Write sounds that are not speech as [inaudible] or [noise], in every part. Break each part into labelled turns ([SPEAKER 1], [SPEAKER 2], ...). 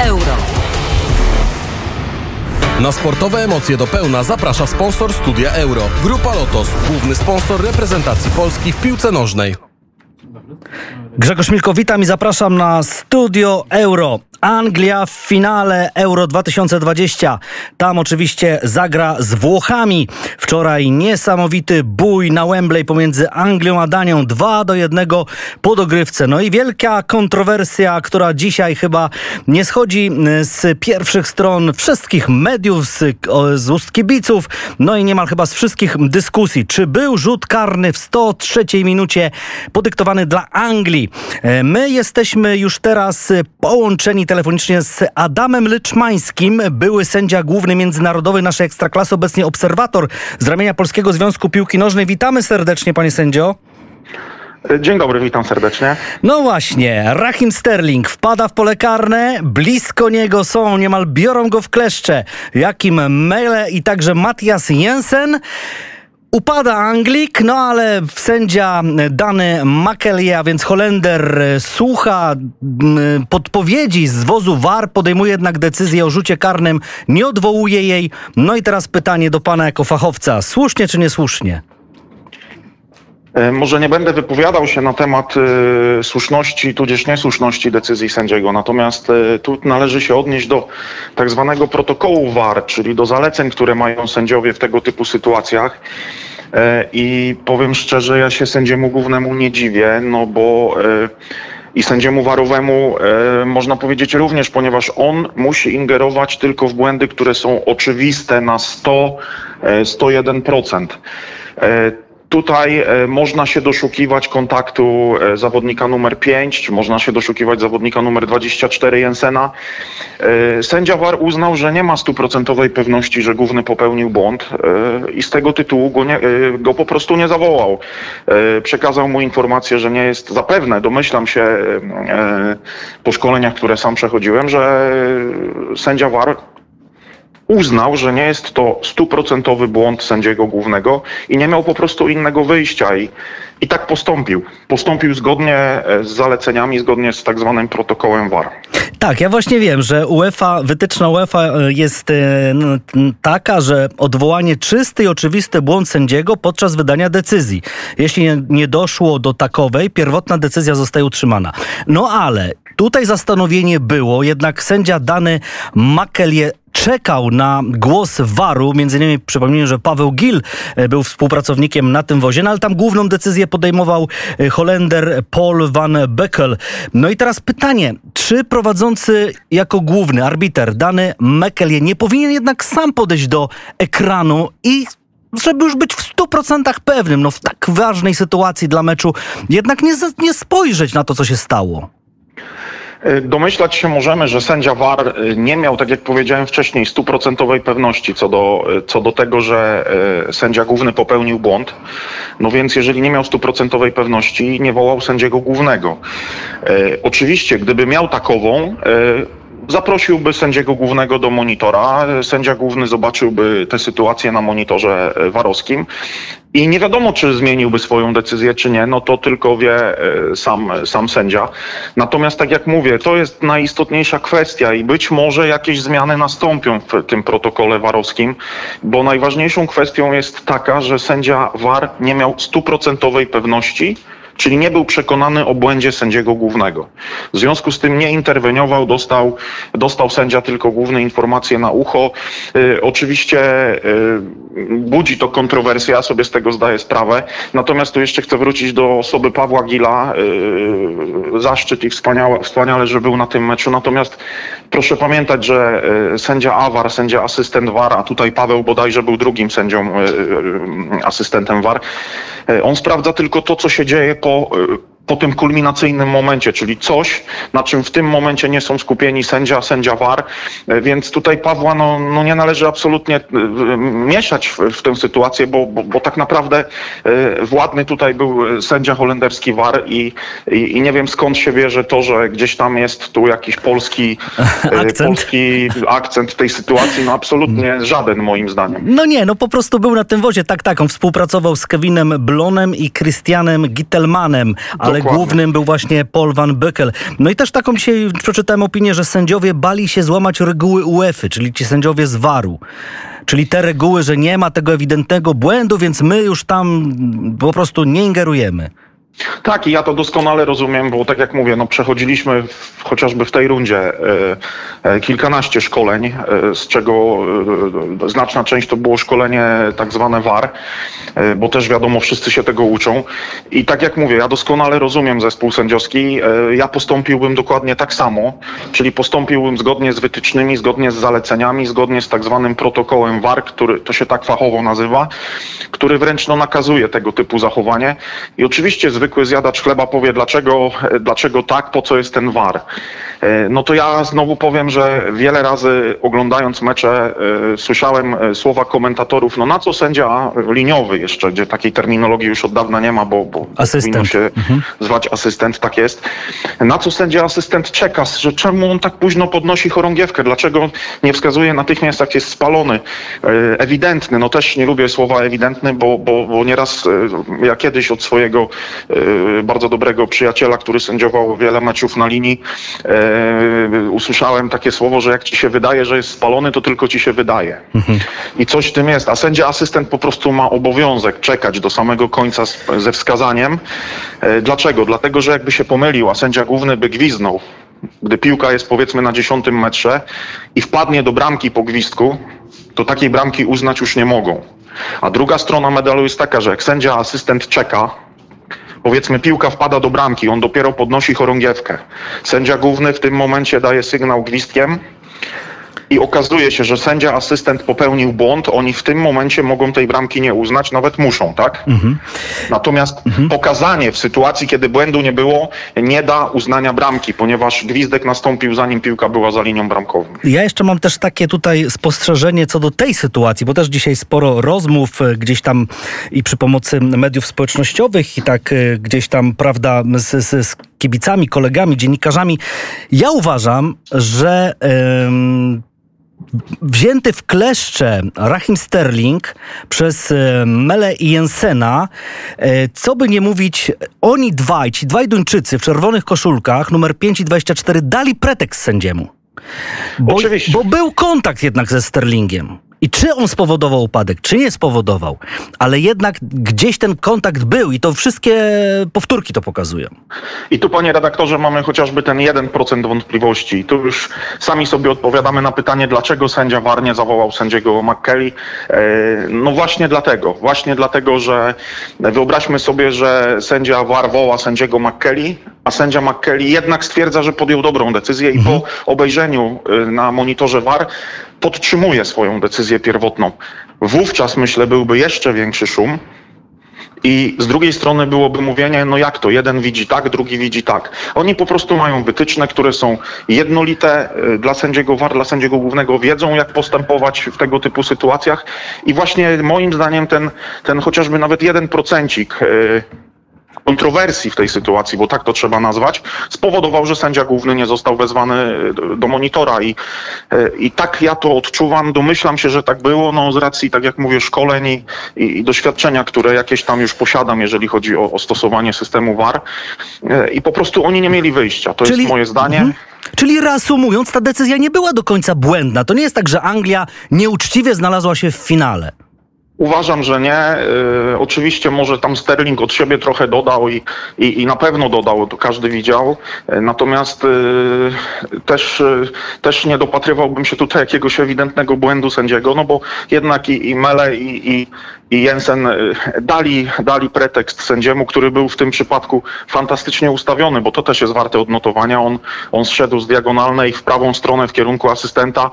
[SPEAKER 1] euro.
[SPEAKER 2] Na sportowe emocje do pełna zaprasza sponsor Studia Euro. Grupa Lotos, główny sponsor reprezentacji Polski w piłce nożnej.
[SPEAKER 3] Grzegorz Milko, witam i zapraszam na Studio Euro. Anglia w finale Euro 2020. Tam oczywiście zagra z Włochami. Wczoraj niesamowity bój na Wembley pomiędzy Anglią a Danią. 2 do 1 po dogrywce. No i wielka kontrowersja, która dzisiaj chyba nie schodzi z pierwszych stron wszystkich mediów, z, z ust kibiców, no i niemal chyba z wszystkich dyskusji. Czy był rzut karny w 103 minucie podyktowany dla Anglii? E, my jesteśmy już teraz połączeni telefonicznie z Adamem Lyczmańskim, były sędzia główny międzynarodowy naszej ekstraklasy, obecnie obserwator z ramienia Polskiego Związku Piłki Nożnej. Witamy serdecznie, panie sędzio.
[SPEAKER 4] Dzień dobry, witam serdecznie.
[SPEAKER 3] No właśnie, Rahim Sterling wpada w pole karne, blisko niego są, niemal biorą go w kleszcze. Jakim Mele i także Matthias Jensen. Upada Anglik, no ale sędzia dany Makelia, więc Holender słucha podpowiedzi z wozu VAR, podejmuje jednak decyzję o rzucie karnym, nie odwołuje jej. No i teraz pytanie do pana jako fachowca. Słusznie czy niesłusznie?
[SPEAKER 4] Może nie będę wypowiadał się na temat y, słuszności tudzież niesłuszności decyzji sędziego, natomiast y, tu należy się odnieść do tak zwanego protokołu VAR, czyli do zaleceń, które mają sędziowie w tego typu sytuacjach. I powiem szczerze, ja się sędziemu głównemu nie dziwię, no bo i sędziemu warowemu e, można powiedzieć również, ponieważ on musi ingerować tylko w błędy, które są oczywiste na 100, e, 101%. E, Tutaj e, można się doszukiwać kontaktu e, zawodnika numer 5, czy można się doszukiwać zawodnika numer 24 Jensena. E, sędzia VAR uznał, że nie ma stuprocentowej pewności, że główny popełnił błąd i z tego tytułu go, nie, go po prostu nie zawołał. Przekazał mu informację, że nie jest zapewne, domyślam się po szkoleniach, które sam przechodziłem, że sędzia VAR uznał, że nie jest to stuprocentowy błąd sędziego głównego i nie miał po prostu innego wyjścia. I, i tak postąpił. Postąpił zgodnie e, z zaleceniami, zgodnie z tak zwanym protokołem VAR.
[SPEAKER 3] Tak, ja właśnie wiem, że UEFA, wytyczna UEFA e, jest e, taka, że odwołanie czysty i oczywisty błąd sędziego podczas wydania decyzji. Jeśli nie doszło do takowej, pierwotna decyzja zostaje utrzymana. No ale tutaj zastanowienie było, jednak sędzia dany Makelie czekał na głos waru. Między innymi przypomnę, że Paweł Gil był współpracownikiem na tym wozie, no ale tam główną decyzję podejmował e, Holender Paul van Beckel. No i teraz pytanie, czy prowadzący jako główny arbiter dany Mekkelie nie powinien jednak sam podejść do ekranu i żeby już być w 100% pewnym, no w tak ważnej sytuacji dla meczu, jednak nie, nie spojrzeć na to, co się stało.
[SPEAKER 4] E, domyślać się możemy, że sędzia VAR e, nie miał, tak jak powiedziałem wcześniej, stuprocentowej pewności co do, e, co do tego, że sędzia główny popełnił błąd. No więc jeżeli nie miał stuprocentowej pewności, nie wołał sędziego głównego. Oczywiście, gdyby miał takową, zaprosiłby sędziego głównego do monitora. Sędzia główny zobaczyłby tę sytuację na monitorze warowskim i nie wiadomo, czy zmieniłby swoją decyzję, czy nie, no to tylko wie e, sam, sam sędzia. Natomiast tak jak mówię, to jest najistotniejsza kwestia i być może jakieś zmiany nastąpią w tym protokole warowskim, bo najważniejszą kwestią jest taka, że sędzia VAR nie miał stuprocentowej pewności, czyli nie był przekonany o błędzie sędziego głównego. W związku z tym nie interweniował, dostał, dostał sędzia tylko główne informacje na ucho. Y, oczywiście y, budzi to kontrowersję, ja sobie z tego zdaję sprawę. Natomiast tu jeszcze chcę wrócić do osoby Pawła Gila. Y, zaszczyt i wspaniale, wspaniale, że był na tym meczu. Natomiast proszę pamiętać, że y, sędzia Awar, sędzia asystent VAR, a tutaj Paweł bodajże był drugim sędzią, y, asystentem VAR, on sprawdza tylko to, co się dzieje po quand euh, po tym kulminacyjnym momencie, czyli coś, na czym w tym momencie nie są skupieni sędzia, sędzia VAR, e, więc tutaj Pawła no, no nie należy absolutnie e, mieszać w, w tę sytuację, bo, bo, bo, tak naprawdę e, władny tutaj był sędzia holenderski VAR i, i, i, nie wiem skąd się bierze to, że gdzieś tam jest tu jakiś polski [laughs] akcent, polski akcent w tej sytuacji, no absolutnie żaden moim zdaniem.
[SPEAKER 3] No nie, no po prostu był na tym wozie, tak, tak, on współpracował z Kevinem Blonem i Christianem Gittelmanem, ale ale
[SPEAKER 4] Dokładnie.
[SPEAKER 3] głównym był właśnie Paul van Bückel. No i też taką dzisiaj przeczytałem opinię, że sędziowie bali się złamać reguły UEFA, czyli ci sędziowie z VAR-u. Czyli te reguły, że nie ma tego ewidentnego błędu, więc my już tam po prostu nie ingerujemy.
[SPEAKER 4] Tak, i ja to doskonale rozumiem, bo tak jak mówię, no przechodziliśmy w, chociażby w tej rundzie e, e, kilkanaście szkoleń, e, z czego e, znaczna część to było szkolenie tak zwane VAR, e, bo też wiadomo, wszyscy się tego uczą. I tak jak mówię, ja doskonale rozumiem zespół sędziowski. E, ja postąpiłbym dokładnie tak samo, czyli postąpiłbym zgodnie z wytycznymi, zgodnie z zaleceniami, zgodnie z tak zwanym protokołem VAR, który to się tak fachowo nazywa, który wręcz no, nakazuje tego typu zachowanie. I oczywiście zwykły zjadacz chleba powie, dlaczego, e, dlaczego tak, po co jest ten VAR. E, No to ja znowu powiem, że wiele razy oglądając mecze e, słyszałem słowa komentatorów, no na co sędzia liniowy jeszcze, gdzie takiej terminologii już od dawna nie ma, bo, bo powinno się zwać asystent, tak jest. Na co sędzia asystent czeka, że czemu on tak późno podnosi chorągiewkę, dlaczego nie wskazuje natychmiast jak jest spalony, ewidentny, no też nie lubię słowa ewidentny, bo, bo, bo nieraz ja kiedyś od swojego bardzo dobrego przyjaciela, który sędziował wiele meczów na linii, e, usłyszałem takie słowo, że jak ci się wydaje, że jest spalony, to tylko ci się wydaje. I coś w tym jest, a sędzia asystent po prostu ma obowiązek czekać do samego końca ze wskazaniem. E, Dlaczego? Dlatego, że jakby się pomylił, a sędzia główny by gwiznął, gdy piłka jest powiedzmy na dziesiątym metrze i wpadnie do bramki po gwizdku, to takiej bramki uznać już nie mogą. A druga strona medalu jest taka, że jak sędzia asystent czeka, powiedzmy piłka wpada do bramki, on dopiero podnosi chorągiewkę. Sędzia główny w tym momencie daje sygnał gwizdkiem i okazuje się, że sędzia asystent popełnił błąd, oni w tym momencie mogą tej bramki nie uznać, nawet muszą, tak? Natomiast pokazanie w sytuacji, kiedy błędu nie było, nie da uznania bramki, ponieważ gwizdek nastąpił zanim piłka była za linią bramkową.
[SPEAKER 3] Ja jeszcze mam też takie tutaj spostrzeżenie co do tej sytuacji, bo też dzisiaj sporo rozmów e, gdzieś tam i przy pomocy mediów społecznościowych i tak e, gdzieś tam, prawda, z, z, z kibicami, kolegami, dziennikarzami. Ja uważam, że em, wzięty w kleszcze Rahim Sterling przez e, Mele i Jensena, e, co by nie mówić, oni dwaj, ci dwaj Duńczycy w czerwonych koszulkach, numer 5 i 24, dali pretekst sędziemu. Bo,
[SPEAKER 4] Oczywiście.
[SPEAKER 3] bo był kontakt jednak ze Sterlingiem. I czy on spowodował upadek, czy nie spowodował, ale jednak gdzieś ten kontakt był i to wszystkie powtórki to pokazują.
[SPEAKER 4] I tu, panie redaktorze, mamy chociażby ten 1% wątpliwości. I tu już sami sobie odpowiadamy na pytanie, dlaczego sędzia VAR nie zawołał sędziego McKelly. E, No właśnie dlatego. Właśnie dlatego, że wyobraźmy sobie, że sędzia VAR woła sędziego McKelly, a sędzia McKelly jednak stwierdza, że podjął dobrą decyzję i po obejrzeniu y, na monitorze VAR podtrzymuje swoją decyzję pierwotną. Wówczas, myślę, byłby jeszcze większy szum, i z drugiej strony byłoby mówienie, no jak to, jeden widzi tak, drugi widzi tak. Oni po prostu mają wytyczne, które są jednolite y, dla sędziego VAR, dla sędziego głównego, wiedzą jak postępować w tego typu sytuacjach i właśnie moim zdaniem ten, ten chociażby nawet jeden procencik y, kontrowersji w tej sytuacji, bo tak to trzeba nazwać, spowodował, że sędzia główny nie został wezwany y, do- monitora i, y, i tak ja to odczuwam, domyślam się, że tak było, no z racji, tak jak mówię, szkoleń i, i, doświadczenia, które jakieś tam już posiadam, jeżeli chodzi o, o stosowanie systemu VAR Y, i po prostu oni nie mieli wyjścia, to jest moje zdanie.
[SPEAKER 3] Mhm. Czyli reasumując, ta decyzja nie była do końca błędna. To nie jest tak, że Anglia nieuczciwie znalazła się w finale.
[SPEAKER 4] Uważam, że nie. Y, oczywiście może tam Sterling od siebie trochę dodał i, i, i na pewno dodał, to każdy widział. Y, natomiast y, też, też nie dopatrywałbym się tutaj jakiegoś ewidentnego błędu sędziego, no bo jednak i, i Mele i, i, i Jensen y, dali, dali pretekst sędziemu, który był w tym przypadku fantastycznie ustawiony, bo to też jest warte odnotowania. On, on zszedł z diagonalnej w prawą stronę w kierunku asystenta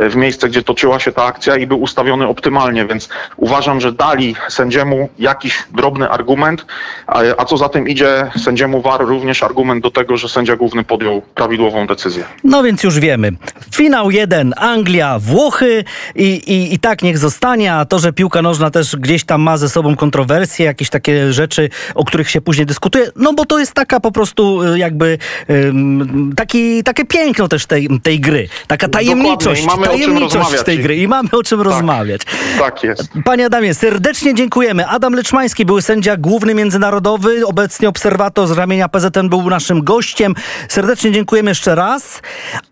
[SPEAKER 4] y, w miejsce, gdzie toczyła się ta akcja i był ustawiony optymalnie, więc uważam, że dali sędziemu jakiś drobny argument, a, a co za tym idzie, sędziemu VAR również argument do tego, że sędzia główny podjął prawidłową decyzję.
[SPEAKER 3] No więc już wiemy. Finał jeden, Anglia, Włochy i, i, i tak niech zostanie, a to, że piłka nożna też też gdzieś tam ma ze sobą kontrowersje, jakieś takie rzeczy, o których się później dyskutuje, no bo to jest taka po prostu y, jakby taki, takie piękno też tej, tej gry. Taka tajemniczość, tajemniczość tej gry i mamy o czym rozmawiać.
[SPEAKER 4] Tak jest.
[SPEAKER 3] Panie Adamie, serdecznie dziękujemy. Adam Leczmański, były sędzia główny międzynarodowy, obecnie obserwator z ramienia PZN był naszym gościem. Serdecznie dziękujemy jeszcze raz.